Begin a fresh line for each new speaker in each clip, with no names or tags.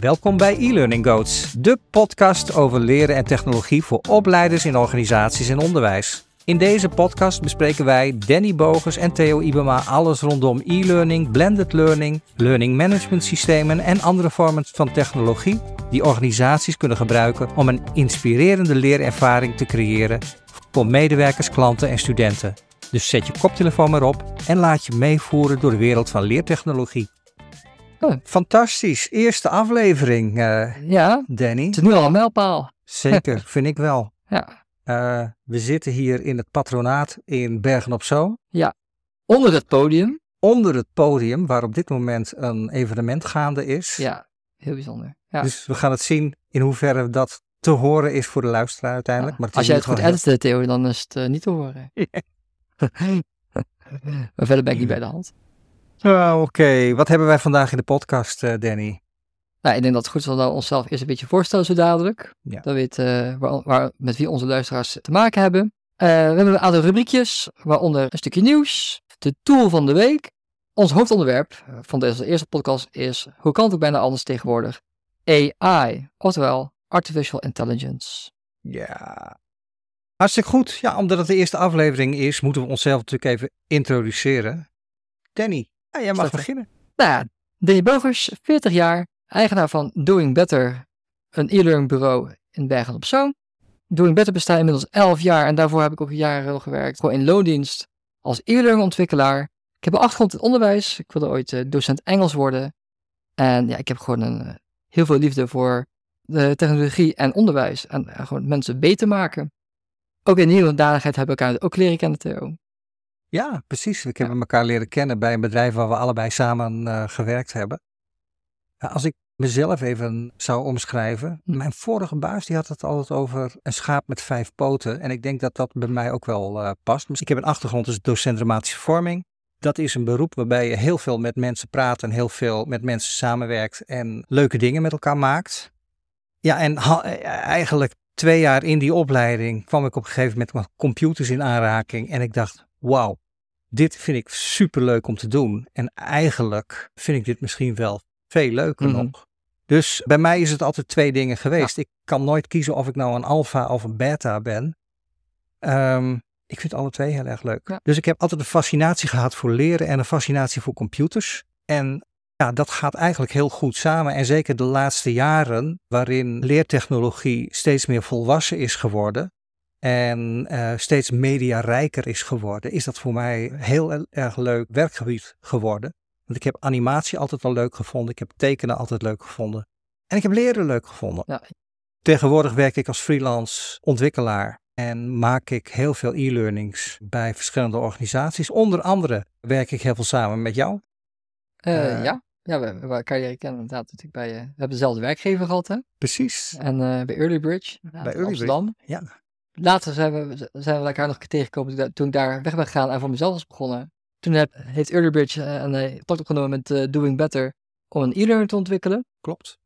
Welkom bij e-learning Goats, de podcast over leren en technologie voor opleiders in organisaties en onderwijs. In deze podcast bespreken wij, Danny Bogers en Theo Ibema, alles rondom e-learning, blended learning, learning management systemen en andere vormen van technologie die organisaties kunnen gebruiken om een inspirerende leerervaring te creëren voor medewerkers, klanten en studenten. Dus zet je koptelefoon maar op en laat je meevoeren door de wereld van leertechnologie. Oh, fantastisch. Eerste aflevering, uh,
ja,
Danny.
Het is nu al een mijlpaal.
Zeker, vind ik wel.
Ja.
Uh, we zitten hier in het patronaat in Bergen op Zoom.
Ja, onder het podium.
Onder het podium, waar op dit moment een evenement gaande is.
Ja, heel bijzonder. Ja.
Dus we gaan het zien in hoeverre dat te horen is voor de luisteraar uiteindelijk.
Ja.
Maar het
Als jij het goed editen, Theo, dan is het uh, niet te horen. maar verder ben ik niet bij de hand.
Oh, Oké, okay. wat hebben wij vandaag in de podcast, uh, Danny?
Nou, ik denk dat het goed is dat we onszelf eerst een beetje voorstellen zo dadelijk.
Ja.
Dan weet uh, waar, waar, met wie onze luisteraars te maken hebben. Uh, we hebben een aantal rubriekjes, waaronder een stukje nieuws, de tool van de week. Ons hoofdonderwerp van deze eerste podcast is, hoe kan het ook bijna anders tegenwoordig? AI, oftewel Artificial Intelligence.
Ja, hartstikke goed. Ja, omdat het de eerste aflevering is, moeten we onszelf natuurlijk even introduceren. Danny, ja, jij mag beginnen.
Nou ja, Danny Bogers, 40 jaar, eigenaar van Doing Better, een e-learning bureau in Bergen op Zoom. Doing Better bestaat inmiddels 11 jaar en daarvoor heb ik ook jaren gewerkt, gewoon in loondienst als e-learning ontwikkelaar. Ik heb een achtergrond in het onderwijs, ik wilde ooit uh, docent Engels worden. En ja, ik heb gewoon een, uh, heel veel liefde voor de technologie en onderwijs en uh, gewoon mensen beter maken. Ook in nieuwe dadigheid hebben we elkaar ook leren kennen, Theo.
Ja, precies. We hebben elkaar leren kennen bij een bedrijf waar we allebei samen uh, gewerkt hebben. Als ik mezelf even zou omschrijven.
Hm.
Mijn vorige baas die had het altijd over een schaap met vijf poten. En ik denk dat dat bij mij ook wel uh, past. Dus ik heb een achtergrond als docent dramatische vorming. Dat is een beroep waarbij je heel veel met mensen praat en heel veel met mensen samenwerkt en leuke dingen met elkaar maakt. Ja, en eigenlijk twee jaar in die opleiding kwam ik op een gegeven moment met computers in aanraking. En ik dacht, wauw, dit vind ik super leuk om te doen. En eigenlijk vind ik dit misschien wel veel leuker
Mhm.
nog. Dus bij mij is het altijd twee dingen geweest. Ik kan nooit kiezen of ik nou een alfa of een beta ben. Ehm, ik vind alle twee heel erg leuk.
Ja.
Dus ik heb altijd een fascinatie gehad voor leren en een fascinatie voor computers. En ja, dat gaat eigenlijk heel goed samen. En zeker de laatste jaren, waarin leertechnologie steeds meer volwassen is geworden en uh, steeds mediarijker is geworden, is dat voor mij heel erg leuk werkgebied geworden. Want ik heb animatie altijd al leuk gevonden, ik heb tekenen altijd leuk gevonden en ik heb leren leuk gevonden.
Ja.
Tegenwoordig werk ik als freelance ontwikkelaar en maak ik heel veel e-learnings bij verschillende organisaties. Onder andere werk ik heel veel samen met jou.
Uh, ja. ja, we elkaar leren kennen inderdaad natuurlijk bij, we hebben dezelfde werkgever gehad hè.
Precies.
En bij Early Bridge,
bij Early
Amsterdam.
Bridge. Ja.
Later zijn we, zijn we elkaar nog een keer tegengekomen toen, ik daar weg ben gegaan en voor mezelf was begonnen. Toen heb, heeft Early Bridge uh, een contact opgenomen met uh, Doing Better om een e-learning te ontwikkelen.
Klopt.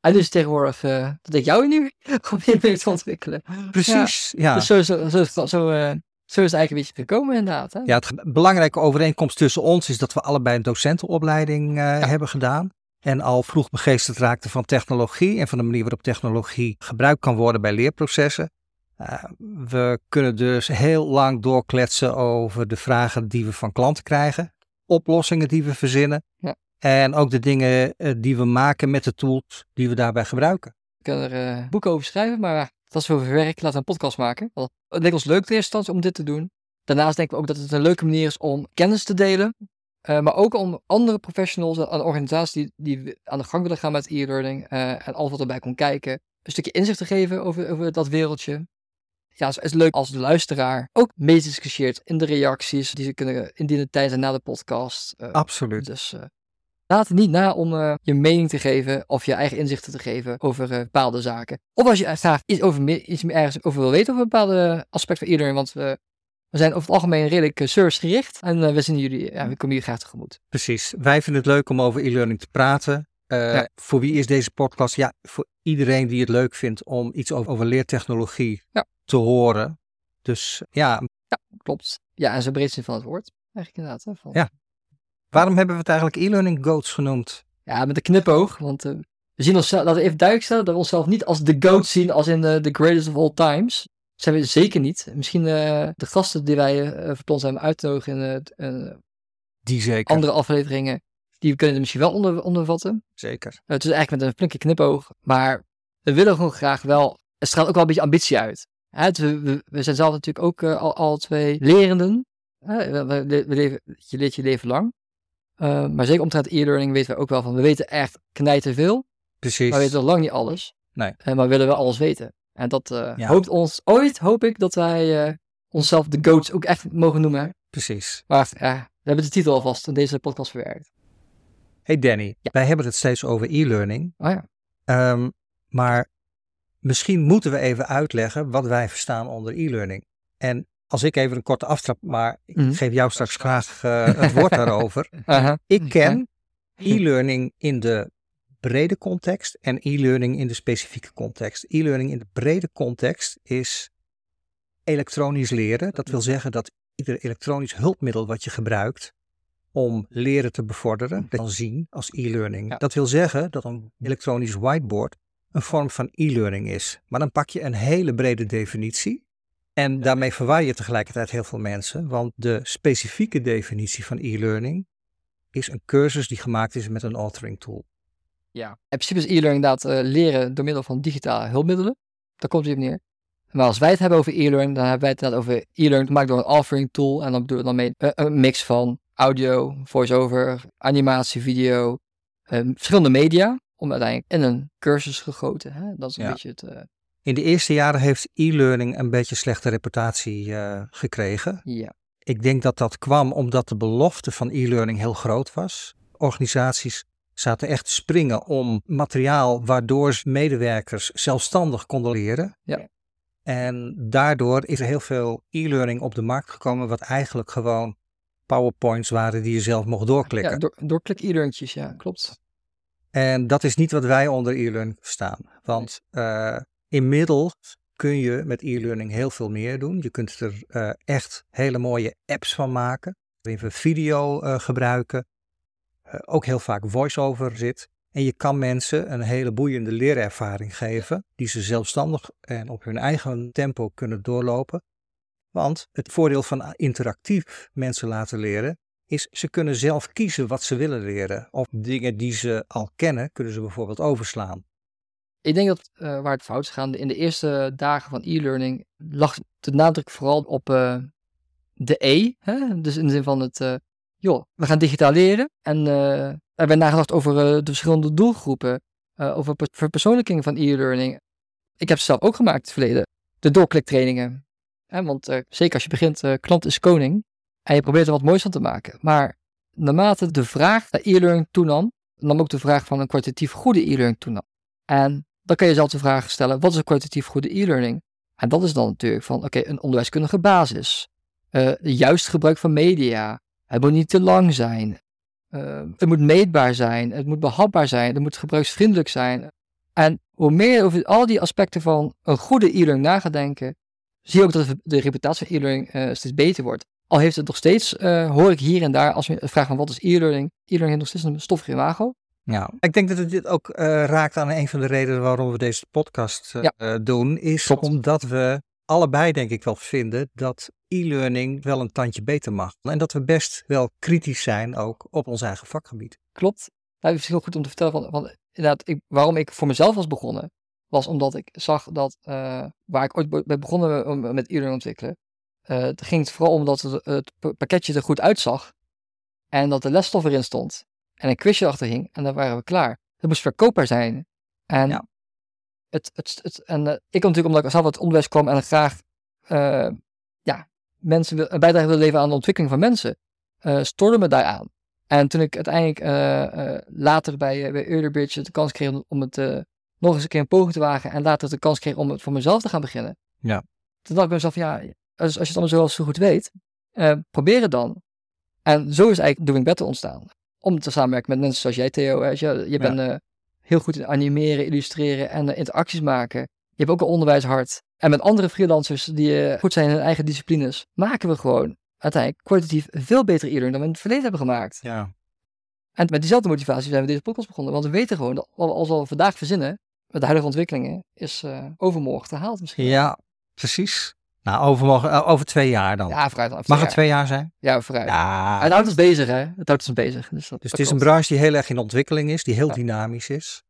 En dus tegenwoordig uh, dat ik jou nu probeer te ontwikkelen.
Precies, ja. ja.
Dus zo, zo, zo, zo, zo is het eigenlijk een beetje gekomen inderdaad. Hè?
Ja, het belangrijke overeenkomst tussen ons is dat we allebei een docentenopleiding uh, ja. hebben gedaan. En al vroeg begeesterd raakten van technologie en van de manier waarop technologie gebruikt kan worden bij leerprocessen. Uh, we kunnen dus heel lang doorkletsen over de vragen die we van klanten krijgen, oplossingen die we verzinnen
ja.
en ook de dingen uh, die we maken met de tools die we daarbij gebruiken.
We kunnen er uh, boeken over schrijven, maar dat is veel werk. Laten we een podcast maken. Het leek ons leuk in eerste instantie om dit te doen. Daarnaast denken we ook dat het een leuke manier is om kennis te delen. Uh, maar ook om andere professionals en organisaties die, die aan de gang willen gaan met e-learning uh, en alles wat erbij komt kijken, een stukje inzicht te geven over, over dat wereldje. Ja, het is leuk als de luisteraar ook meediscussieert in de reacties die ze kunnen indienen tijdens en na de podcast.
Uh, Absoluut.
Dus uh, laat het niet na om uh, je mening te geven of je eigen inzichten te geven over bepaalde zaken. Of als je graag iets, over, iets meer ergens over wil weten over bepaalde aspecten van e-learning, want we, we zijn over het algemeen redelijk servicegericht en we zien jullie, ja, we komen jullie graag tegemoet.
Precies. Wij vinden het leuk om over e-learning te praten. Uh, ja. Voor wie is deze podcast? Ja, voor iedereen die het leuk vindt om iets over, over leertechnologie
ja.
Te horen. Dus ja.
Ja, klopt. Ja, en zo breed zin van het woord. Eigenlijk inderdaad. Hè, van...
Ja. Waarom hebben we het eigenlijk e-learning goats genoemd?
Ja, met een knipoog, want uh, we zien onszelf, laten we even duidelijk stellen, dat we onszelf niet als de GOAT zien, als in de the greatest of all times. Zijn we zeker niet. Misschien uh, de gasten die wij plan zijn uit te nodigen in
die zeker.
andere afleveringen, die kunnen er misschien wel onder, ondervatten.
Zeker.
het is eigenlijk met een flinke knipoog, maar we willen gewoon graag wel, er straalt ook wel een beetje ambitie uit. We, we, we, zijn zelf natuurlijk ook al, al twee lerenden. We, we, leven, je leert je leven lang. maar zeker omtrent e-learning weten we ook wel van, we weten echt knijten veel.
Precies.
Maar we weten nog lang niet alles.
Nee.
maar we willen wel alles weten. En dat uh, hoopt ons, ooit hoop ik dat wij uh, onszelf de goats ook echt mogen noemen.
Precies.
Maar ja, we hebben de titel alvast in deze podcast verwerkt.
Hey Danny, ja. wij hebben het steeds over e-learning.
Oh ja.
Um, maar misschien moeten we even uitleggen wat wij verstaan onder e-learning. En als ik even een korte aftrap, maar ik mm. geef jou straks graag uh, het woord daarover.
uh -huh.
Ik ken e-learning in de brede context en e-learning in de specifieke context. E-learning in de brede context is elektronisch leren. Dat wil zeggen dat ieder elektronisch hulpmiddel wat je gebruikt om leren te bevorderen, dat kan zien als e-learning. Dat wil zeggen dat een elektronisch whiteboard een vorm van e-learning is. Maar dan pak je een hele brede definitie en daarmee verwar je tegelijkertijd heel veel mensen, want de specifieke definitie van e-learning is een cursus die gemaakt is met een authoring tool.
Ja, in principe is e-learning inderdaad uh, leren door middel van digitale hulpmiddelen. Daar komt het op neer. Maar als wij het hebben over e-learning, dan hebben wij het inderdaad over e-learning gemaakt door een authoring tool. En dan bedoel we dan mee uh, een mix van audio, voice-over, animatie, video, uh, verschillende media. Om uiteindelijk in een cursus gegoten. Hè? Dat is een
Ja.
beetje het... eh,
In de eerste jaren heeft e-learning een beetje slechte reputatie eh, gekregen.
ja.
Ik denk dat dat kwam omdat de belofte van e-learning heel groot was. Organisaties zaten echt te springen om materiaal waardoor medewerkers zelfstandig konden leren.
Ja.
En daardoor is er heel veel e-learning op de markt gekomen, wat eigenlijk gewoon PowerPoints waren die je zelf mocht doorklikken.
Ja, door, doorklik e-learningjes, ja, klopt.
En dat is niet wat wij onder e-learning verstaan. Want eh, inmiddels kun je met e-learning heel veel meer doen. Je kunt er eh, echt hele mooie apps van maken, waarin we video eh, gebruiken. Ook heel vaak voice-over zit. En je kan mensen een hele boeiende leerervaring geven, die ze zelfstandig en op hun eigen tempo kunnen doorlopen. Want het voordeel van interactief mensen laten leren is ze kunnen zelf kiezen wat ze willen leren. Of dingen die ze al kennen, kunnen ze bijvoorbeeld overslaan.
Ik denk dat eh, waar het fout is gegaan, in de eerste dagen van e-learning lag de nadruk vooral op eh, de E. Hè? Dus in de zin van het, eh, joh, we gaan digitaal leren. En er werd nagedacht over de verschillende doelgroepen, over per- verpersoonlijking van e-learning. Ik heb ze zelf ook gemaakt in het verleden, de doorkliktrainingen. Want zeker als je begint, klant is koning, en je probeert er wat moois van te maken. Maar naarmate de vraag naar e-learning toenam, nam ook de vraag van een kwalitatief goede e-learning toenam. En dan kan je zelf de vraag stellen, wat is een kwalitatief goede e-learning? En dat is dan natuurlijk van, oké, een onderwijskundige basis. eh juist gebruik van media. Het moet niet te lang zijn. eh, het moet meetbaar zijn. Het moet behapbaar zijn. Het moet gebruiksvriendelijk zijn. En hoe meer je over al die aspecten van een goede e-learning na gaat denken, zie je ook dat de reputatie van e-learning eh, steeds beter wordt. Al heeft het nog steeds, eh, hoor ik hier en daar, als je vraagt van wat is e-learning, e-learning heeft nog steeds een stoffig imago.
Ja, ik denk dat het dit ook eh, raakt aan een van de redenen waarom we deze podcast eh,
Ja.
doen, is
Klopt.
omdat we allebei denk ik wel vinden dat e-learning wel een tandje beter mag. En dat we best wel kritisch zijn ook op ons eigen vakgebied.
Klopt. Nou, het is heel goed om te vertellen, van, inderdaad, ik, waarom ik voor mezelf was begonnen, was omdat ik zag dat, waar ik ooit be- ben begonnen met e-learning ontwikkelen, eh het ging het vooral om dat het, het pa- pakketje er goed uitzag en dat de lesstof erin stond en een quizje achter hing en dan waren we klaar. Het moest verkoopbaar zijn. En,
Ja.
het, het, het, en eh, ik natuurlijk omdat ik zelf uit het onderwijs kwam en graag eh, ja, mensen wil, een bijdrage wilde leveren aan de ontwikkeling van mensen, stoorde me daaraan. En toen ik uiteindelijk later bij, bij de kans kreeg om het nog eens een keer een poging te wagen en later de kans kreeg om het voor mezelf te gaan beginnen.
Ja.
Toen dacht ik mezelf, ja, als, als je het allemaal zo, goed weet, eh, probeer het dan. En zo is eigenlijk Doing Better ontstaan. Om te samenwerken met mensen zoals jij, Theo. Weet je, je bent eh, heel goed in animeren, illustreren en eh, interacties maken. Je hebt ook een onderwijshart. En met andere freelancers die goed zijn in hun eigen disciplines, maken we gewoon uiteindelijk kwalitatief veel beter e-learning dan we in het verleden hebben gemaakt.
Ja.
En met diezelfde motivatie zijn we deze podcast begonnen. Want we weten gewoon dat wat we als we vandaag verzinnen, met de huidige ontwikkelingen, is overmorgen te haald misschien.
Ja, precies. Nou, overmorgen, eh, over twee jaar dan.
Ja, vooruit.
Mag het
Ja.
twee jaar zijn?
Ja, vooruit.
Ja.
Het houdt ons bezig, hè? Het houdt ons bezig. Dus, dat,
Dus
dat
het is een branche die heel erg in ontwikkeling is, die heel
Ja.
dynamisch is.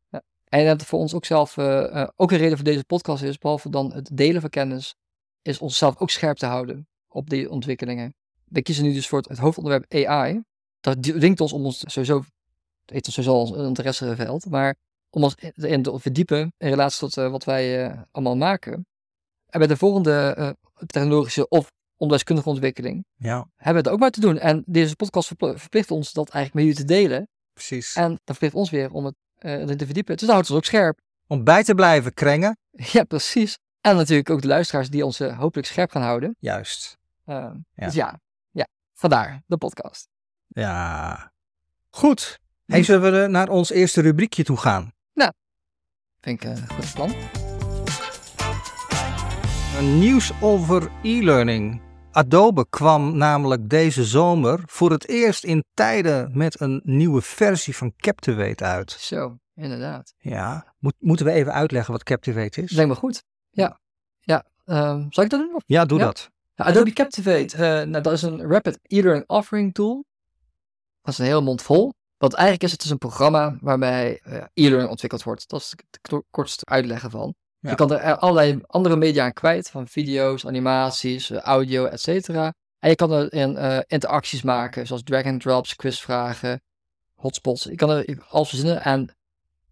En dat voor ons ook zelf, eh, eh, ook een reden voor deze podcast is, behalve dan het delen van kennis, is onszelf ook scherp te houden op die ontwikkelingen. We kiezen nu dus voor het, het hoofdonderwerp AI. Dat dwingt ons om ons sowieso, het heeft ons sowieso ons interesseveld, maar om ons in te verdiepen in relatie tot wat wij allemaal maken. En bij de volgende eh, technologische of onderwijskundige ontwikkeling
Ja,
hebben we het ook maar te doen. En deze podcast verpl- verplicht ons dat eigenlijk met jullie te delen.
precies.
En dat verplicht ons weer om het eh, te verdiepen. Dus dat houdt ons ook scherp.
Om bij te blijven krengen,
Ja, precies. En natuurlijk ook de luisteraars die ons eh, hopelijk scherp gaan houden.
juist.
Uh,
Ja.
Dus ja, ja, vandaar de podcast.
Ja. Goed. Hey, zullen we naar ons eerste rubriekje toe gaan?
Vind ik een goed plan.
Een nieuws over e-learning. Adobe kwam namelijk deze zomer voor het eerst in tijden met een nieuwe versie van Captivate uit.
Zo, inderdaad.
Ja, Moet, moeten we even uitleggen wat Captivate is?
Lijkt me goed. Ja, ja. ehm, zal ik dat doen? Of?
Ja, doe
Ja.
dat.
Adobe Captivate, eh, nou, dat is een rapid e-learning offering tool. Dat is een heel mond vol. Wat eigenlijk is, het is een programma waarbij eh, e-learning ontwikkeld wordt. Dat is het kort- kortste uitleggen van.
Ja.
Je kan er eh, allerlei andere media aan kwijt, van video's, animaties, eh, audio, et cetera. En je kan er in, eh, interacties maken, zoals drag and drops, quizvragen, hotspots. Je kan er alles verzinnen en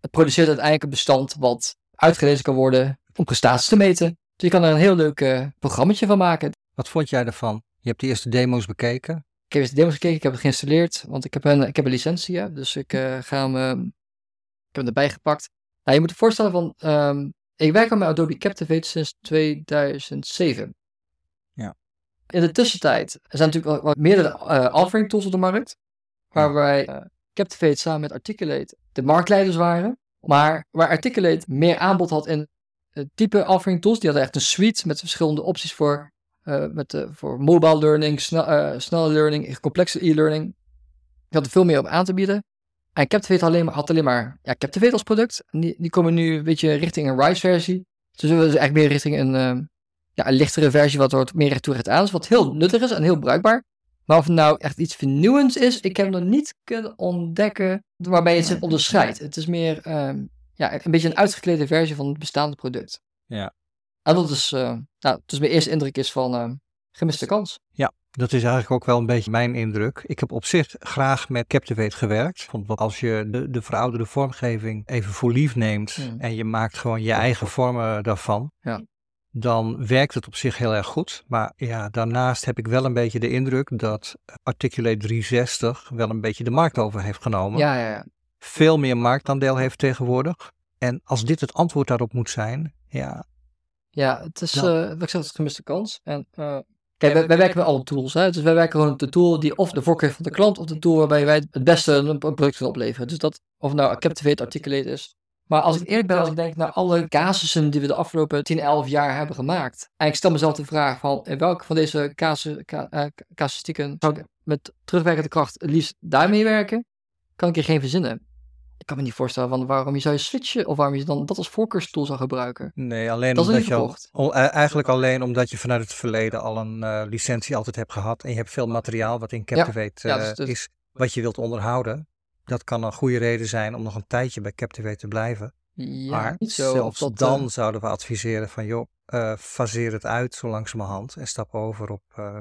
het produceert uiteindelijk een bestand wat uitgelezen kan worden om prestaties te meten. Dus je kan er een heel leuk eh programmaatje van maken.
Wat vond jij ervan? Je hebt de eerste demo's bekeken.
Ik heb eens de demos gekeken, ik heb het geïnstalleerd, want ik heb een, ik heb een licentie, hè, dus ik ga hem, ehm, ik heb hem erbij gepakt. Nou, je moet je voorstellen van, ehm, ik werk al met Adobe Captivate sinds 2007.
Ja.
In de tussentijd er zijn natuurlijk wel meerdere eh offering tools op de markt, waarbij eh, Captivate samen met Articulate de marktleiders waren, maar waar Articulate meer aanbod had in het type offering tools, die hadden echt een suite met verschillende opties voor eh, met, voor mobile learning, snel, snelle learning, complexe e-learning. Je had er veel meer op aan te bieden. En Captivate alleen maar, had alleen maar ja, Captivate als product. En die, die komen nu een beetje richting een RISE-versie. Dus we dus eigenlijk meer richting een, eh, ja, een lichtere versie, wat wat meer recht toe recht aan is. Wat heel nuttig is en heel bruikbaar. Maar of het nou echt iets vernieuwends is, ik heb nog niet kunnen ontdekken waarbij het zich onderscheidt. Het is meer ehm, ja, een beetje een uitgeklede versie van het bestaande product.
Ja.
En dat is, eh, nou, dus mijn eerste indruk is van eh, gemiste kans.
Dat is eigenlijk ook wel een beetje mijn indruk. Ik heb op zich graag met Captivate gewerkt. Dat als je de, de verouderde vormgeving even voor lief neemt
Hmm.
en je maakt gewoon je eigen vormen daarvan,
Ja.
dan werkt het op zich heel erg goed. Maar ja, daarnaast heb ik wel een beetje de indruk dat Articulate 360 wel een beetje de markt over heeft genomen.
Ja, ja, ja.
Veel meer marktaandeel heeft tegenwoordig. En als dit het antwoord daarop moet zijn, ja,
Ja, het is, eh wat ik zeg, het is gemiste kans. En, eh, kijk, wij, wij werken met alle tools. Hè? Dus wij werken gewoon op de tool die of de voorkeur heeft van de klant, of de tool waarbij wij het beste een, product kunnen opleveren. Dus dat, of het nou Captivate, Articulate is. Maar als ik eerlijk ben, als ik denk naar alle casussen die we de afgelopen 10, 11 jaar hebben gemaakt. En ik stel mezelf de vraag van, in welke van deze casu, ca, eh, zou ik met terugwerkende kracht het liefst daarmee werken? Kan ik er geen verzinnen. Ik kan me niet voorstellen van waarom je zou switchen, of waarom je dan dat als voorkeurstool zou gebruiken.
Nee, alleen
Dat
omdat je al,
verkocht.
al- eh, eigenlijk alleen omdat je vanuit het verleden al een eh, licentie altijd hebt gehad en je hebt veel materiaal wat in Captivate
ja,
eh,
dus- dus-
is wat je wilt onderhouden. Dat kan een goede reden zijn om nog een tijdje bij Captivate te blijven.
Ja,
maar
niet zo.
zelfs
dat,
dan
eh,
zouden we adviseren van joh, eh faseer het uit zo langzamerhand en stap over op. eh,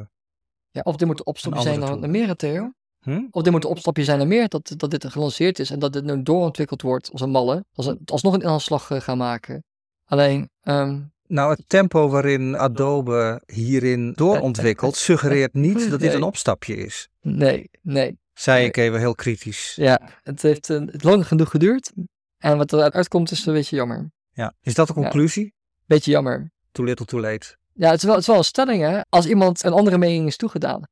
ja, of dit moet Een zijn naar, naar meer, Theo.
Hm?
Of dit moet een opstapje zijn naar meer, dat, dat dit gelanceerd is en dat dit nu doorontwikkeld wordt als een malle. Als een, alsnog een aanslag eh, gaan maken. Alleen, ehm,
Nou, het tempo waarin Adobe hierin doorontwikkelt suggereert niet dat dit
Nee.
een opstapje is.
nee, nee.
Zei ik even heel kritisch.
Ja, het heeft het lang genoeg geduurd. En wat eruit uitkomt is een beetje jammer.
Ja. Is dat de conclusie?
Beetje jammer.
Too little, too late.
Ja, het is wel, het is wel een stelling, hè. Als iemand een andere mening is toegedaan.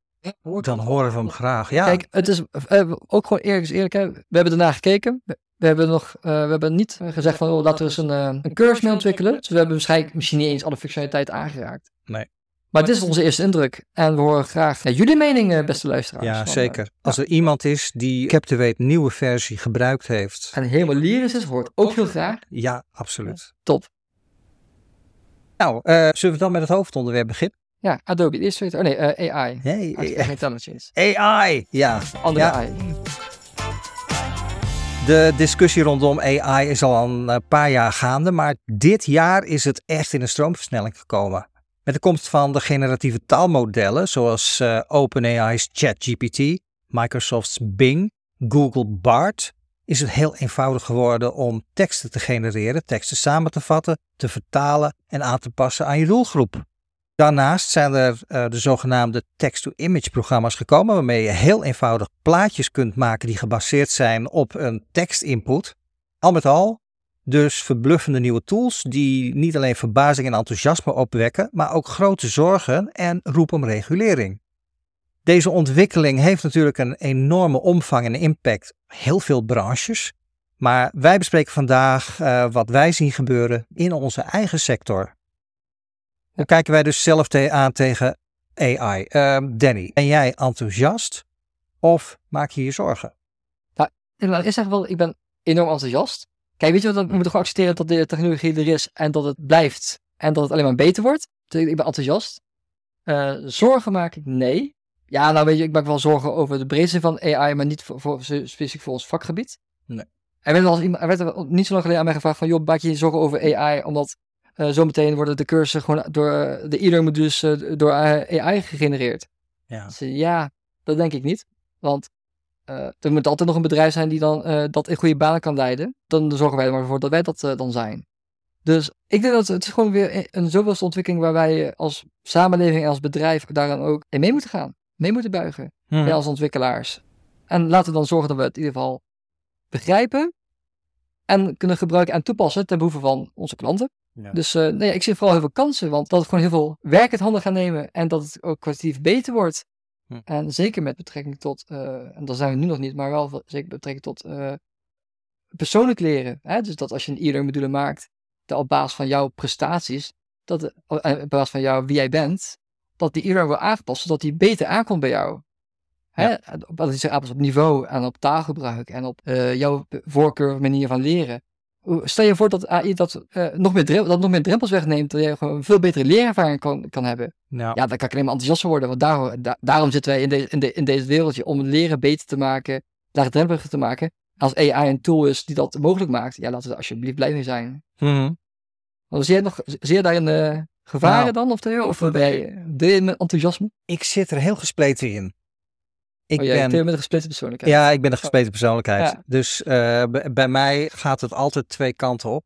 Dan horen we hem graag. Ja,
Kijk, het is eh, ook gewoon eerlijk is eerlijk. Hè. We hebben ernaar gekeken. We, hebben nog, eh, we hebben niet gezegd van, oh, laten we eens een, eh, een cursus mee ontwikkelen. Dus we hebben waarschijnlijk misschien niet eens alle functionaliteit aangeraakt.
Nee.
Maar dit is onze eerste indruk. En we horen graag ja, jullie mening, eh, beste luisteraars.
Ja,
Van, eh,
zeker. Als er iemand is die Captivate nieuwe versie gebruikt heeft.
En helemaal lyrisch is, hoort ook heel graag.
Ja, absoluut.
Top.
Nou, eh, zullen we dan met het hoofdonderwerp beginnen?
Ja, Adobe Illustrator. Oh nee, eh, AI.
Nee,
Artificial Intelligence.
AI. Ja.
Andere
Ja.
AI.
De discussie rondom AI is al een eh, paar jaar gaande, maar dit jaar is het echt in een stroomversnelling gekomen. Met de komst van de generatieve taalmodellen zoals eh, OpenAI's ChatGPT, Microsoft's Bing, Google Bard, is het heel eenvoudig geworden om teksten te genereren, teksten samen te vatten, te vertalen en aan te passen aan je doelgroep. Daarnaast zijn er eh, de zogenaamde text-to-image programma's gekomen, waarmee je heel eenvoudig plaatjes kunt maken die gebaseerd zijn op een tekstinput. Al met al, dus verbluffende nieuwe tools die niet alleen verbazing en enthousiasme opwekken, maar ook grote zorgen en roep om regulering. Deze ontwikkeling heeft natuurlijk een enorme omvang en impact heel veel branches, maar wij bespreken vandaag eh, wat wij zien gebeuren in onze eigen sector. Hoe kijken wij dus zelf aan tegen AI? Ehm, Danny, ben jij enthousiast of maak je je zorgen?
Ik laat eerst zeggen wel, ik ben enorm enthousiast. Kijk, weet je wat, we moeten gewoon accepteren dat de technologie er is en dat het blijft en dat het alleen maar beter wordt. Dus ik ben enthousiast. Eh, zorgen maak ik? Nee. Ja, nou weet je, ik maak wel zorgen over de breedte van AI, maar niet voor, voor, specifiek voor ons vakgebied.
Nee.
Er werd, er niet zo lang geleden aan mij gevraagd van, joh, maak je je zorgen over AI, omdat zometeen worden de cursussen gewoon door eh, de e-learning modules eh, door eh, AI gegenereerd.
Ja.
Dus, eh, ja, dat denk ik niet. Want eh, er moet altijd nog een bedrijf zijn die dan eh, dat in goede banen kan leiden. Dan zorgen wij er maar voor dat wij dat eh, dan zijn. Dus ik denk dat het is gewoon weer een zoveelste ontwikkeling waar wij als samenleving en als bedrijf daaraan ook in mee moeten gaan. Mee moeten buigen.
Mhm.
Wij als ontwikkelaars. En laten we dan zorgen dat we het in ieder geval begrijpen. En kunnen gebruiken en toepassen ten behoeve van onze klanten.
Ja.
Dus eh, nee, ik zie vooral heel veel kansen. Want dat het gewoon heel veel werk uit handen gaat nemen. En dat het ook kwalitatief beter wordt.
Hm.
En zeker met betrekking tot, eh, en daar zijn we nu nog niet, maar wel zeker met betrekking tot eh, persoonlijk leren. Hè? Dus dat als je een e-learning module maakt, dat op basis van jouw prestaties, dat, op basis van jou, wie jij bent, dat die e-learning wordt aangepast, zodat die beter aankomt bij jou. Hè? Dat aanpast op niveau en op taalgebruik en op jouw voorkeur, manier van leren. Stel je voor dat AI dat, eh, nog, meer drempels, dat nog meer drempels wegneemt, dat je gewoon een veel betere leerervaring kan, kan hebben.
Ja.
Ja, dan kan ik alleen maar enthousiast worden. Want daarom, da- daarom zitten wij in, de, in, de, in deze wereldje. Om het leren beter te maken, laagdrempeliger te maken. Als AI een tool is die dat mogelijk maakt, ja, laten we er alsjeblieft blij mee zijn.
Mhm.
Want zie jij, nog, zie jij daarin eh, gevaren
Nou,
dan? Of, of ben je, deel je met enthousiasme?
Ik zit er heel gespleten in. Ik
oh, jij,
ben
met een gespleten persoonlijkheid.
Ja, ik ben een gespleten persoonlijkheid.
Ja.
Dus eh, bij mij gaat het altijd twee kanten op.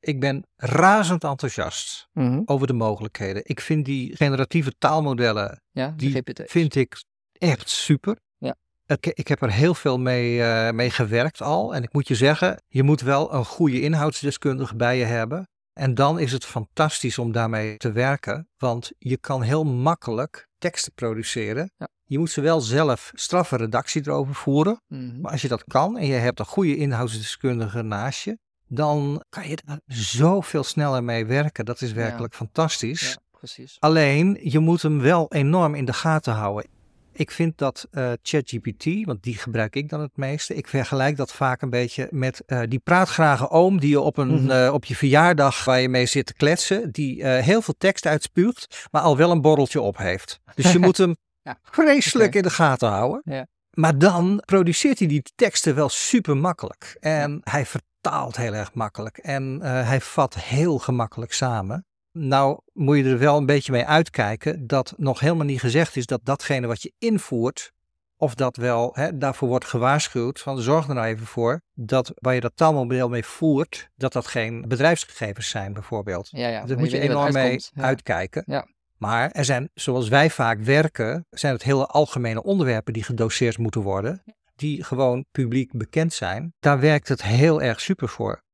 Ik ben razend enthousiast
Mhm.
over de mogelijkheden. Ik vind die generatieve taalmodellen,
ja
die vind ik echt super.
Ja.
Ik, ik heb er heel veel mee, eh, mee gewerkt al. En ik moet je zeggen, je moet wel een goede inhoudsdeskundige bij je hebben. En dan is het fantastisch om daarmee te werken. Want je kan heel makkelijk teksten produceren.
Ja.
Je moet ze wel zelf straffe redactie erover voeren.
Mhm.
Maar als je dat kan en je hebt een goede inhoudsdeskundige naast je, dan kan je daar zoveel sneller mee werken. Dat is werkelijk fantastisch.
Ja, precies.
Alleen, je moet hem wel enorm in de gaten houden. Ik vind dat eh, ChatGPT, want die gebruik ik dan het meeste, ik vergelijk dat vaak een beetje met eh, die praatgrage oom die je op, een,
Mhm.
eh, op je verjaardag waar je mee zit te kletsen, die heel veel tekst uitspuugt, maar al wel een borreltje op heeft. Dus je moet hem
Ja,
vreselijk in de gaten houden.
Ja.
Maar dan produceert hij die teksten wel super makkelijk. En hij vertaalt heel erg makkelijk. En hij vat heel gemakkelijk samen. Nou moet je er wel een beetje mee uitkijken dat nog helemaal niet gezegd is dat datgene wat je invoert, of dat wel, hè, daarvoor wordt gewaarschuwd, van zorg er nou even voor dat waar je dat taalmodel mee voert, dat dat geen bedrijfsgegevens zijn bijvoorbeeld.
Ja, ja.
Daar moet je enorm mee.
Ja.
uitkijken.
Ja.
Maar er zijn, zoals wij vaak werken, zijn het hele algemene onderwerpen die gedoseerd moeten worden, die gewoon publiek bekend zijn. Daar werkt het heel erg super voor.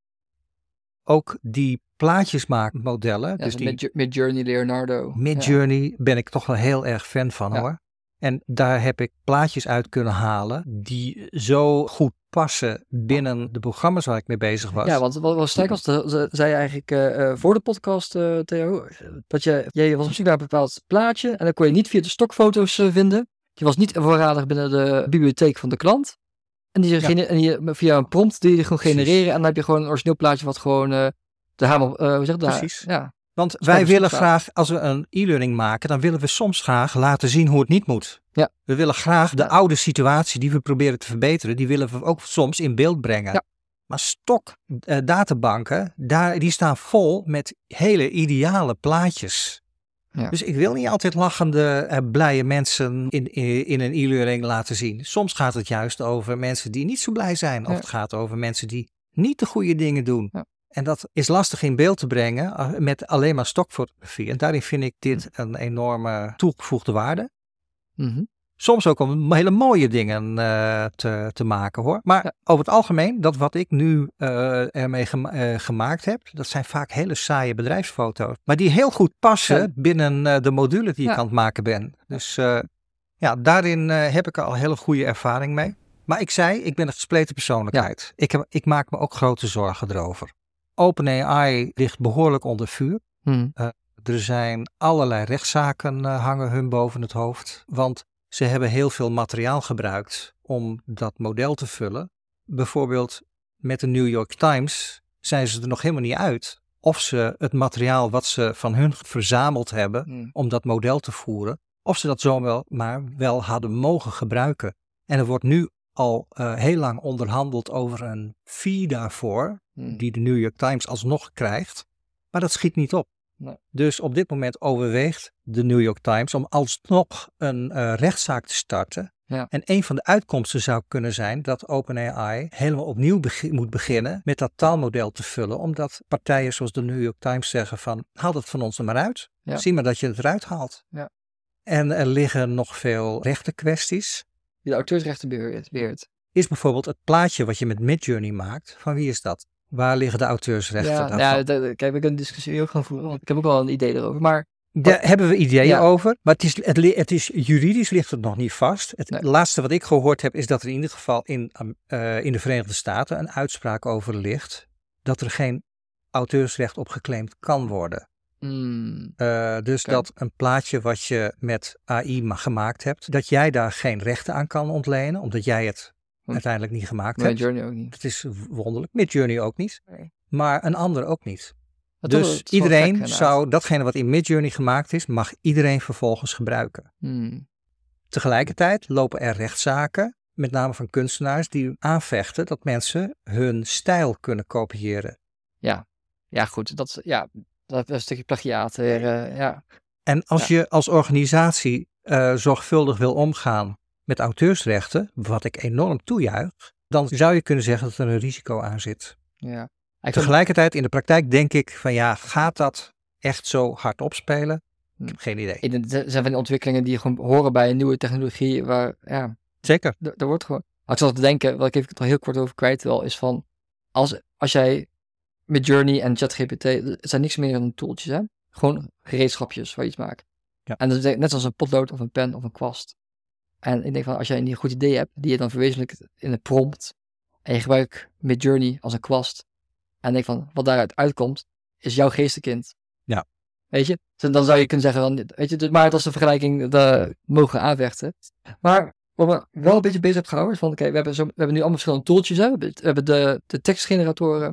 Ook die plaatjesmaakmodellen,
Ja,
dus die
Mid- Midjourney, Leonardo. Ja.
Midjourney, ben ik toch wel heel erg fan van
Ja.
hoor. En daar heb ik plaatjes uit kunnen halen die zo goed passen binnen de programma's waar ik mee bezig was.
Ja, want wat was, ze- ze- zei je eigenlijk eh, eh, voor de podcast, eh, Theo, dat je, jij was op zoek naar een bepaald plaatje en dan kon je niet via de stokfoto's vinden. Je was niet voorradig binnen de bibliotheek van de klant. En die,
Ja.
en die via een prompt die je gewoon genereren en dan heb je gewoon een origineel plaatje wat gewoon eh, de hamer, eh hoe zeg dat?
Precies.
Ja,
Want wij willen graag, als we een e-learning maken, dan willen we soms graag laten zien hoe het niet moet.
Ja.
We willen graag de
Ja.
oude situatie die we proberen te verbeteren, die willen we ook soms in beeld brengen.
Ja.
Maar stok eh, databanken, daar, die staan vol met hele ideale plaatjes.
Ja.
Dus ik wil niet altijd lachende, eh, blije mensen in, in, in een e-learning laten zien. Soms gaat het juist over mensen die niet zo blij zijn. Of
Ja.
het gaat over mensen die niet de goede dingen doen.
Ja.
En dat is lastig in beeld te brengen eh, met alleen maar stokfotografie. En daarin vind ik dit een enorme toegevoegde waarde.
Mhm.
Soms ook om hele mooie dingen eh, te, te maken hoor. Maar
Ja.
over het algemeen, dat wat ik nu eh, ermee gema- eh, gemaakt heb, dat zijn vaak hele saaie bedrijfsfoto's. Maar die heel goed passen
Ja.
binnen de module die
Ja.
ik aan het maken ben. Dus ja, daarin heb ik al hele goede ervaring mee. Maar ik zei, ik ben een gespleten persoonlijkheid. Ik, heb, ik maak me ook grote zorgen erover. OpenAI ligt behoorlijk onder vuur.
Mhm.
Er zijn allerlei rechtszaken hangen hun boven het hoofd. Want ze hebben heel veel materiaal gebruikt om dat model te vullen. Bijvoorbeeld met de New York Times zijn ze er nog helemaal niet uit of ze het materiaal wat ze van hun verzameld hebben
Mhm.
om dat model te voeren, of ze dat zo wel maar wel hadden mogen gebruiken. En er wordt nu al eh, heel lang onderhandeld over een fee daarvoor,
Mhm.
die de New York Times alsnog krijgt. Maar dat schiet niet op.
Nee.
Dus op dit moment overweegt de New York Times om alsnog een eh, rechtszaak te starten.
Ja.
En een van de uitkomsten zou kunnen zijn dat OpenAI helemaal opnieuw moet beginnen met dat taalmodel te vullen. Omdat partijen zoals de New York Times zeggen van haal het van ons er maar uit.
Ja.
Zie maar dat je het eruit haalt.
Ja.
En er liggen nog veel rechtenkwesties.
De auteursrechten beheert.
Is bijvoorbeeld het plaatje wat je met Midjourney maakt, van wie is dat? Waar liggen de auteursrechten
Ja, ja, dat- kijk, we kunnen een discussie ook gaan voeren, want ik heb ook wel een idee erover. Maar
Daar hebben we ideeën
Ja.
over, maar het is, het, is juridisch ligt het nog niet vast. Het
Nee.
laatste wat ik gehoord heb is dat er in ieder geval in, eh, in de Verenigde Staten een uitspraak over ligt dat er geen auteursrecht op geclaimd kan worden.
mm,
Eh, dus dat een plaatje wat je met AI ma- gemaakt hebt, dat jij daar geen rechten aan kan ontlenen, omdat jij het. Uiteindelijk niet gemaakt
mijn
hebt.
journey ook niet.
Dat is wonderlijk. Midjourney ook niet,
Nee.
maar een ander ook niet. Dus
het
iedereen
gek,
zou, datgene wat in Midjourney gemaakt is, mag iedereen vervolgens gebruiken.
Mm,
Tegelijkertijd lopen er rechtszaken, met name van kunstenaars, die aanvechten dat mensen hun stijl kunnen kopiëren.
ja, goed, dat, ja, dat is een stukje plagiaat. weer, eh, ja.
En als je als organisatie eh, zorgvuldig wil omgaan met auteursrechten, wat ik enorm toejuich, dan zou je kunnen zeggen dat er een risico aan zit.
ja.
Tegelijkertijd in de praktijk denk ik van ja, gaat dat echt zo hard opspelen?
Hm.
Ik heb geen idee.
er zijn van die ontwikkelingen die gewoon horen bij een nieuwe technologie, waar, ja,
Zeker.
er wordt gewoon... Maar ik zat te denken, wat ik even er heel kort over kwijt wil, is van, als, als jij met Journey en ChatGPT, het zijn niks meer dan tooltjes, hè? Gewoon gereedschapjes waar je iets maakt.
Ja.
En dat is net zoals een potlood of een pen of een kwast. En ik denk van, als jij een goed idee hebt, die je dan verwezenlijkt in een prompt, en je gebruikt met Journey als een kwast, en denk van, wat daaruit uitkomt, is jouw geestenkind.
Ja.
Weet je? Dus Dan zou je kunnen zeggen, van, weet je, dus- maar dat is een vergelijking, daar mogen aanvechten. Maar wat me wel een beetje bezig heb gehouden, is van, oké, we, hebben zo- we hebben nu allemaal verschillende tooltjes. Hè? We hebben, we hebben de, de tekstgeneratoren,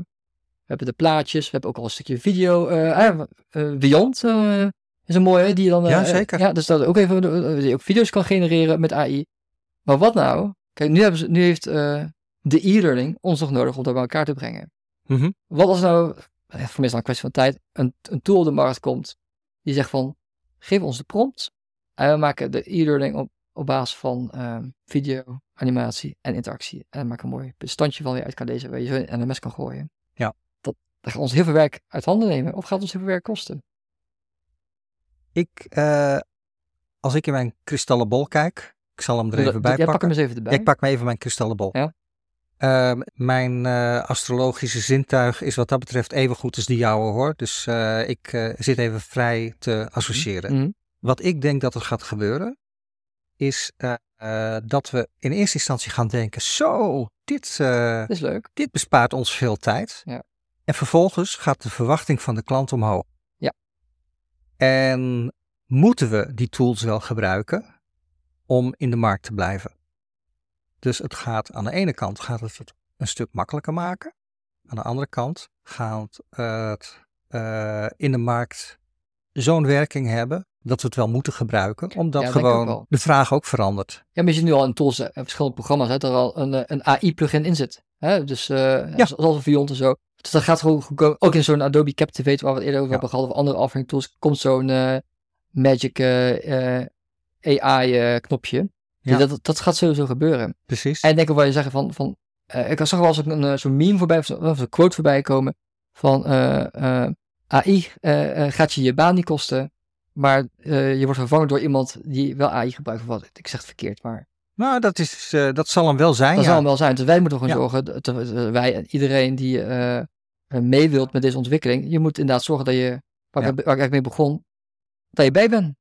we hebben de plaatjes, we hebben ook al een stukje video. eh, eh, Beyond eh, is een mooie, die je dan... eh,
Ja, zeker.
ja, dus dat ook even, eh, die ook video's kan genereren met AI. Maar wat nou? Kijk, nu, hebben ze, nu heeft eh, de e-learning ons nog nodig om dat bij elkaar te brengen.
Mhm.
Wat als nou, eh, voor mij is het een kwestie van tijd, een, een tool op de markt komt die zegt van, geef ons de prompt en we maken de e-learning op, op basis van ehm, video, animatie en interactie. En maak een mooi bestandje van je uit kan lezen, waar je zo in NMS kan gooien.
Ja.
Dat, dat gaat ons heel veel werk uit handen nemen of gaat ons heel veel werk kosten.
Ik, eh, als ik in mijn kristallenbol kijk, ik zal hem er even bij
Jij pak
pakken.
hem eens even erbij.
Ja, ik pak me even mijn kristallenbol.
Ja.
Ehm, mijn eh, astrologische zintuig is wat dat betreft even goed als die jouwe hoor. Dus eh, ik zit even vrij te associëren.
Mhm.
Wat ik denk dat er gaat gebeuren, is dat we in eerste instantie gaan denken: zo, dit,
is leuk.
dit bespaart ons veel tijd.
Ja.
En vervolgens gaat de verwachting van de klant omhoog. En moeten we die tools wel gebruiken om in de markt te blijven? Dus het gaat aan de ene kant gaat het het een stuk makkelijker maken. Aan de andere kant gaat het eh, in de markt zo'n werking hebben dat we het wel moeten gebruiken, omdat
Ja,
gewoon de vraag ook verandert.
Ja, maar je ziet nu al in tools en verschillende programma's hè, dat er al een, eh, een AI-plugin in zit. Hè? Dus eh
Ja.
zoals een Viont en zo. Dus dat gaat gewoon goedkoop. Ook in zo'n Adobe Captivate waar we het eerder over
Ja.
hebben gehad, of andere offering tools, komt zo'n eh, Magic eh, AI-knopje.
Ja.
dat, dat gaat sowieso gebeuren.
Precies.
En ik denk ook wel je zeggen van, van eh, ik zag wel eens een, eh, zo'n meme voorbij, of een quote voorbij komen van eh, eh, AI eh, eh, gaat je je baan niet kosten, maar eh, je wordt vervangen door iemand die wel AI gebruikt. Of wat, ik zeg het verkeerd, maar
Nou, dat, is, eh, dat zal hem wel zijn.
dat
ja.
zal hem wel zijn. Dus wij moeten gewoon
Ja.
zorgen, dat, dat wij en iedereen die eh, eh, mee wilt met deze ontwikkeling, je moet inderdaad zorgen dat je, waar,
Ja.
ik, waar ik eigenlijk mee begon, dat je bij bent.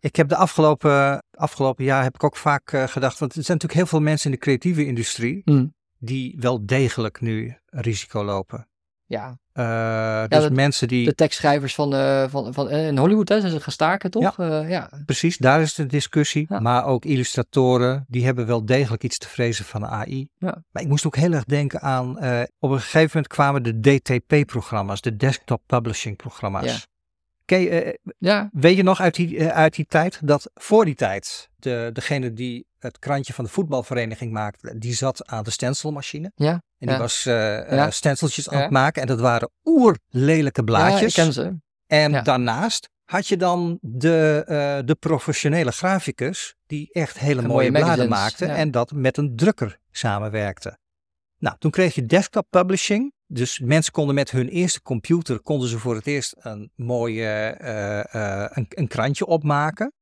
Ik heb de afgelopen, afgelopen jaar heb ik ook vaak eh, gedacht, want er zijn natuurlijk heel veel mensen in de creatieve industrie
Hmm.
die wel degelijk nu risico lopen.
Ja,
Eh, dus
dat-
mensen die,
de tekstschrijvers van, eh, van, van eh, in Hollywood hè, zijn ze gaan staken, toch? Ja. ja.
precies, daar is de discussie.
Ja.
Maar ook illustratoren, die hebben wel degelijk iets te vrezen van AI.
Ja.
Maar ik moest ook heel erg denken aan, op een gegeven moment kwamen de DTP-programma's, de Desktop Publishing programma's.
Ja.
Ken je,
ja.
Weet je nog uit die, uit die tijd dat voor die tijd de, degene die het krantje van de voetbalvereniging maakte, die zat aan de stencilmachine.
Ja,
En die
ja.
was eh eh,
Ja.
stenciltjes aan
Ja.
het maken. En dat waren oerlelijke
Ja,
blaadjes.
ik ken ze.
en
ja.
daarnaast had je dan de, eh, de professionele graficus die echt hele
En
mooie,
mooie
bladen maakte.
ja.
En dat met een drukker samenwerkte. Nou, toen kreeg je desktop publishing. Dus mensen konden met hun eerste computer konden ze voor het eerst een mooie een, een krantje opmaken.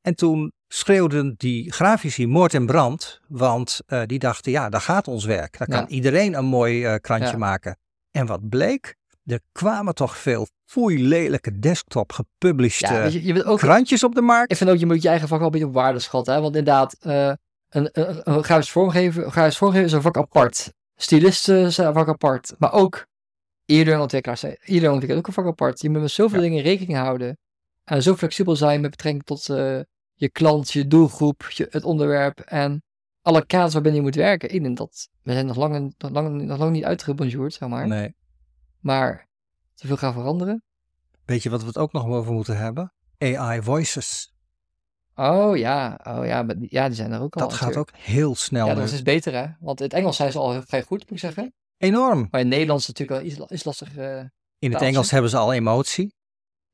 En toen schreeuwden die grafici moord en brand, want eh, die dachten, ja, daar gaat ons werk. Daar kan iedereen een mooi eh, krantje
Ja.
maken. En wat bleek? Er kwamen toch veel foei lelijke desktop gepublished
Ja,
eh,
weet je, je bent ook,
krantjes op de markt.
ik vind ook, je moet je eigen vak wel een beetje op waarde schatten. Hè? Want inderdaad, eh, een, een, een grafisch vormgever, grafisch vormgever is een vak apart. Stylisten zijn een vak apart. Maar ook ieder ontwikkelaar, zijn- ieder ontwikkelaar ook een vak apart. Je moet met zoveel dingen rekening houden. En zo flexibel zijn met betrekking tot je klant, je doelgroep, je, het onderwerp en alle kaders waarbinnen je moet werken. Ik denk dat we zijn nog lang, nog lang, nog lang niet uitgebonjourd, zeg maar.
Nee.
Maar te veel gaan veranderen.
Weet je wat we het ook nog over moeten hebben? AI voices.
Oh ja, oh ja, maar die, ja, die zijn er ook al.
Dat gaat ook heel snel
Ja, dat is beter hè. Want in het Engels zijn ze al vrij goed, moet ik zeggen.
Enorm.
Maar in het Nederlands is natuurlijk wel iets, iets lastig. eh,
In het Engels hebben ze al emotie.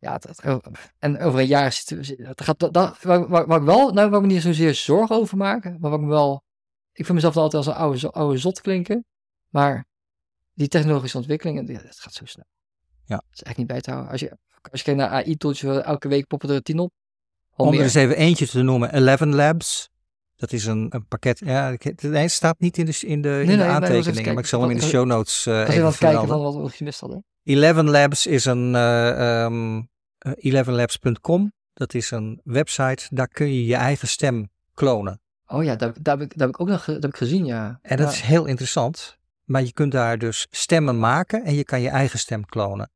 Ja, het, het- en over een jaar zit het gaat dat, dat, waar, waar, waar ik wel, nou, waar ik me niet zozeer zorgen over maak, maar wat ik me wel, ik vind mezelf altijd als een oude, zo- oude zot klinken, maar die technologische ontwikkelingen, het gaat zo snel.
Ja.
Dat is echt niet bij te houden. Als je, als je kijkt naar AI-tools, elke week poppen er tien op.
Om er
meer.
eens even eentje te noemen. Eleven Labs. Dat is een, een pakket. Ja, het staat niet in de, in de, in
nee,
de
nee, maar
aantekeningen. maar ik zal hem in de show notes
was even kijken van wat we gemist hadden.
Eleven Labs is een eh, ehm, eh, elevenlabs.com. Dat is een website. Daar kun je je eigen stem klonen.
Oh ja, daar, daar, heb, ik, daar heb ik ook nog dat heb ik gezien, ja.
En dat
Ja.
is heel interessant. Maar je kunt daar dus stemmen maken en je kan je eigen stem klonen.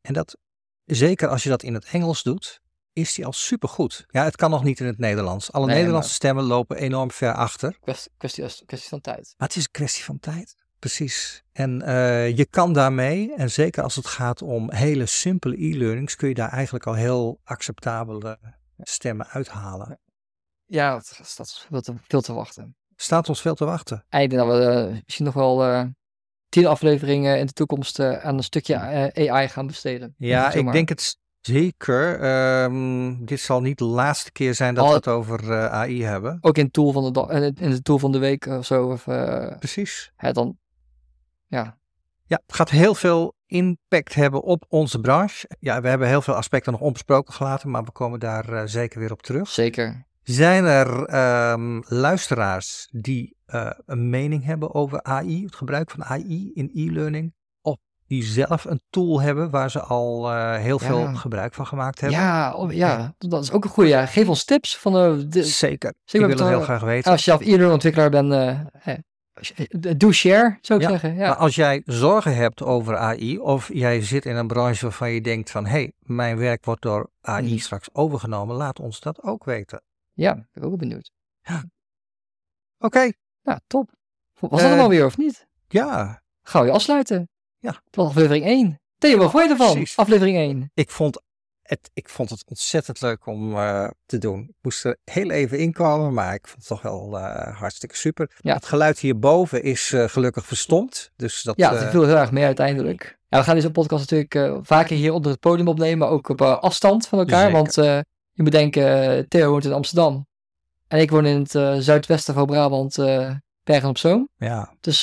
En dat, zeker als je dat in het Engels doet, is die al supergoed. Ja, het kan nog niet in het Nederlands. Alle
Nee,
Nederlandse
maar-
stemmen lopen enorm ver achter.
Kwestie, kwestie, kwestie van tijd.
Maar het is een kwestie van tijd. Precies. En eh, je kan daarmee, en zeker als het gaat om hele simpele e-learnings, kun je daar eigenlijk al heel acceptabele stemmen uithalen.
Ja, dat staat veel te, veel te wachten.
Staat ons veel te wachten.
Ik denk dat we eh, misschien nog wel eh, tien afleveringen in de toekomst aan een stukje AI gaan besteden.
Ja, ik denk het zeker. Ehm, dit zal niet de laatste keer zijn dat
Al-
we het over AI hebben.
Ook in tool van de, in het tool van de week of zo. Of,
Precies.
hè, dan, ja,
Ja, het gaat heel veel impact hebben op onze branche. Ja, we hebben heel veel aspecten nog onbesproken gelaten, maar we komen daar eh, zeker weer op terug.
zeker.
Zijn er ehm, luisteraars die eh, een mening hebben over AI, het gebruik van AI in e-learning? Of die zelf een tool hebben waar ze al eh, heel
Ja.
veel gebruik van gemaakt hebben?
Ja, oh, ja, dat is ook een goede. Ja. Geef ons tips van de,
Zeker. Ik
Zeker
wil het heel graag weten.
als je zelf e-learning ontwikkelaar bent, eh, je- doe share, zou ik
Ja,
zeggen. Ja.
Maar als jij zorgen hebt over AI of jij zit in een branche waarvan je denkt van hé, hey, mijn werk wordt door AI
Mhm.
straks overgenomen, laat ons dat ook weten.
ja, ben ik ook benieuwd.
Oké,
Nou, top. Was dat
Eh,
hem alweer of niet?
ja,
Gaan we afsluiten?
Ja.
Was aflevering 1. Theo, wat vond je ervan?
Precies.
Aflevering 1.
ik vond het, ik vond het ontzettend leuk om eh, te doen. Ik moest er heel even inkomen, maar ik vond het toch wel eh, hartstikke super.
Ja.
Het geluid hierboven is eh, gelukkig verstomd, dus dat...
Ja, dat viel heel erg mee uiteindelijk. Ja, we gaan deze podcast natuurlijk vaker hier onder het podium opnemen, maar ook op afstand van elkaar.
Zeker.
Want je moet denken, Theo woont in Amsterdam. En ik woon in het zuidwesten van Brabant, Bergen op Zoom.
ja,
Dus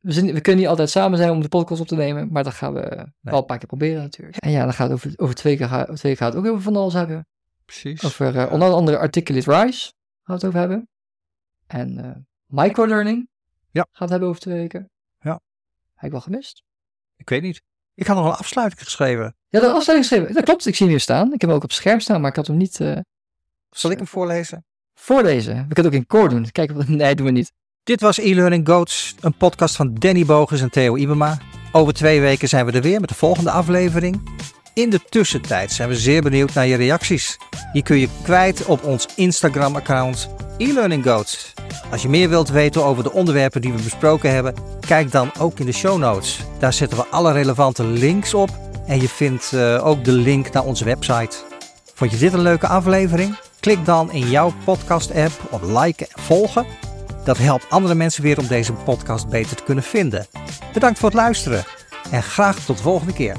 we, zijn, we kunnen niet altijd samen zijn om de podcast op te nemen, maar dat gaan we wel een paar keer proberen natuurlijk. En ja, dan gaat het over, over twee keer, ga- over twee keer gaat het ook over van alles hebben.
precies.
Over eh, onder andere Articulate Rise gaan we het over hebben. En eh microlearning
Ja.
gaat het hebben over twee weken.
Ja.
Heb ik wel gemist.
Ik weet niet. Ik had nog een afsluiting geschreven.
Ja, de afstelling geschreven. Dat klopt, ik zie hem hier staan. Ik heb hem ook op scherm staan, maar ik had hem niet eh
Zal ik hem voorlezen?
voorlezen. We kunnen het ook in koor doen. Kijken wat... Nee, doen we niet.
Dit was e-learning Goats, een podcast van Danny Bogus en Theo Ibema. Over twee weken zijn we er weer met de volgende aflevering. In de tussentijd zijn we zeer benieuwd naar je reacties. Die kun je kwijt op ons Instagram-account e-learning Goats. Als je meer wilt weten over de onderwerpen die we besproken hebben, kijk dan ook in de show notes. Daar zetten we alle relevante links op en je vindt eh, ook de link naar onze website. Vond je dit een leuke aflevering? Klik dan in jouw podcast-app op liken en volgen. Dat helpt andere mensen weer om deze podcast beter te kunnen vinden. Bedankt voor het luisteren en graag tot de volgende keer.